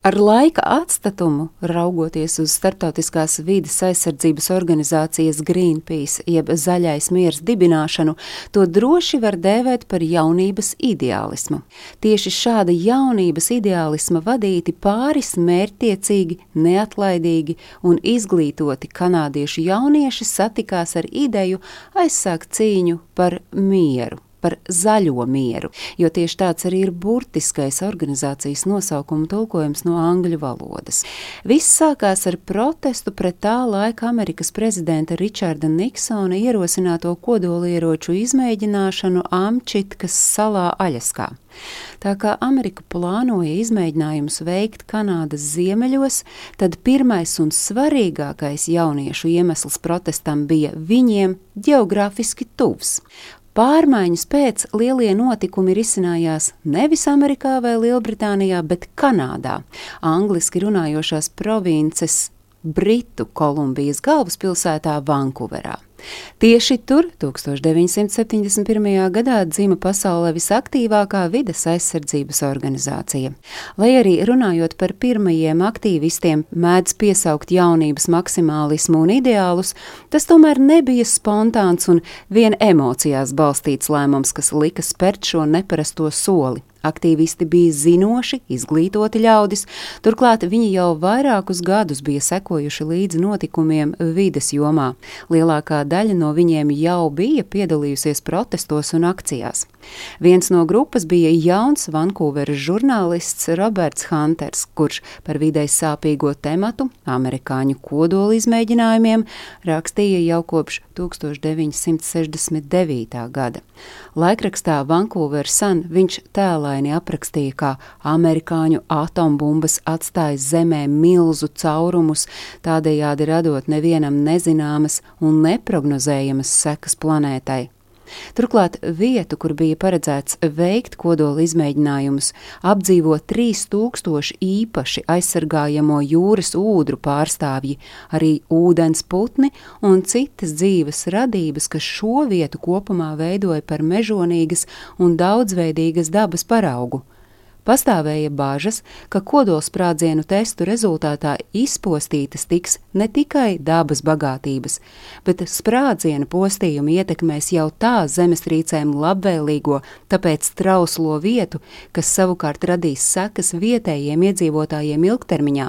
Ar laika atstatumu, raugoties uz Startautiskās vides aizsardzības organizācijas Greenpeace jeb Zaļais miers dibināšanu, to droši var dēvēt par jaunības ideālismu. Tieši šāda jaunības ideālisma vadīti pāris mērķtiecīgi, neatlaidīgi un izglītoti kanādiešu jaunieši satikās ar ideju aizsākt cīņu par mieru par zaļo mieru, jo tieši tāds arī ir burtiskais organizācijas nosaukuma tulkojums no angļu valodas. Viss sākās ar protestu pret tā laika Amerikas prezidenta Ričarda Niksona ierosināto kodolieroču izmēģināšanu Amčitkas salā Aļaskā. Tā kā Amerika plānoja izmēģinājumus veikt Kanādas ziemeļos, tad pirmais un svarīgākais jauniešu iemesls protestam bija viņiem geogrāfiski tuvs. Pārmaiņas pēc lielie notikumi risinājās nevis Amerikā vai Lielbritānijā, bet Kanādā, angliski runājošās provinces Britu Kolumbijas galvaspilsētā Vankūverā. Tieši tur 1971. gadā dzima pasaulē visaktīvākā vides aizsardzības organizācija. Lai arī runājot par pirmajiem aktīvistiem, mēdz piesaukt jaunības maksimālismu un ideālus, tas tomēr nebija spontāns un vien emocijās balstīts lēmums, kas lika spērt šo neparasto soli. Aktīvisti bija zinoši, izglītoti ļaudis, turklāt viņi jau vairākus gadus bija sekojuši līdzi notikumiem vides jomā. Lielākā daļa no viņiem jau bija piedalījusies protestos un akcijās. Viens no grupas bija jauns Vankūveras žurnālists Roberts Hunters, kurš par videi sāpīgo tematu, amerikāņu kodola izmēģinājumiem, rakstīja jau kopš 1969. gada. Laikrakstā Vankūver Sun viņš tēlaini aprakstīja, kā amerikāņu atombumbas atstāja zemē milzu caurumus, tādējādi radot nevienam nezināmas un neprognozējamas sekas planētai. Turklāt vietu, kur bija paredzēts veikt kodola izmēģinājumus, apdzīvo 3000 īpaši aizsargājamo jūras ūdru pārstāvji, arī ūdens putni un citas dzīves radības, kas šo vietu kopumā veidoja par mežonīgas un daudzveidīgas dabas paraugu. Pastāvēja bažas, ka kodolsprādzienu testu rezultātā izpostītas tiks ne tikai dabas bagātības, bet sprādzienu postījumi ietekmēs jau tā zemestrīcēm labvēlīgo, tāpēc trauslo vietu, kas savukārt radīs sekas vietējiem iedzīvotājiem ilgtermiņā.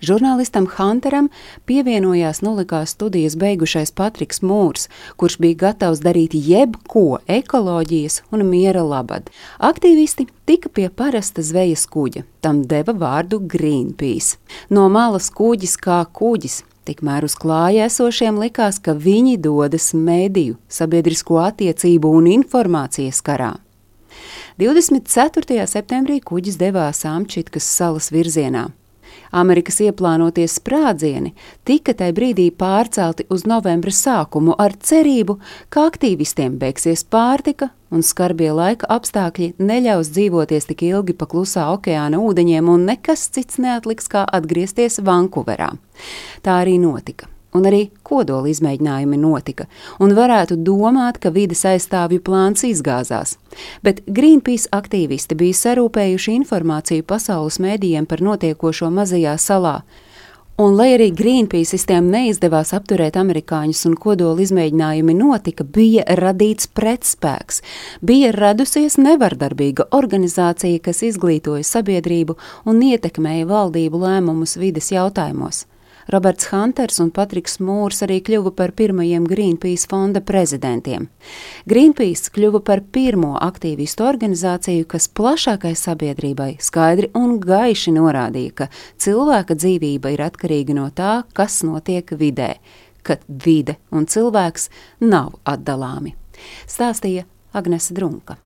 Žurnālistam Hunteram pievienojās nulikās studijas beigušais Patriks Mūrs, kurš bija gatavs darīt jebko ekoloģijas un miera labad. Aktīvisti tika pie parasta zvejas kuģa, tam deva vārdu Greenpeace. No malas kuģis kā kuģis, Tikmēr uz klāja esošiem likās, ka viņi dodas mediju, sabiedrisko attiecību un informācijas karā. 24. septembrī kuģis devās Amčitkas salas virzienā. Amerikas ieplānotie sprādzieni tika tajā brīdī pārcelti uz novembra sākumu ar cerību, ka aktīvistiem beigsies pārtika un skarbie laika apstākļi neļaus dzīvoties tik ilgi pa klusā okeāna ūdeņiem un nekas cits neatliks kā atgriezties Vankūverā. Tā arī notika un arī kodola izmēģinājumi notika, un varētu domāt, ka vides aizstāvju plāns izgāzās. Bet Greenpeace aktīvisti bija sarūpējuši informāciju pasaules mēdījiem par notiekošo mazajā salā. Un, lai arī Greenpeaceistiem neizdevās apturēt amerikāņus un kodola izmēģinājumi notika, bija radīts pretspēks. Bija radusies nevardarbīga organizācija, kas izglītoja sabiedrību un ietekmēja valdību lēmumus vides jautājumos. Roberts Hunters un Patriks Mūrs arī kļuva par pirmajiem Greenpeace fonda prezidentiem. Greenpeace kļuva par pirmo aktīvistu organizāciju, kas plašākai sabiedrībai skaidri un gaiši norādīja, ka cilvēka dzīvība ir atkarīga no tā, kas notiek vidē, ka vide un cilvēks nav atdalāmi. Stāstīja Agnese Drunka.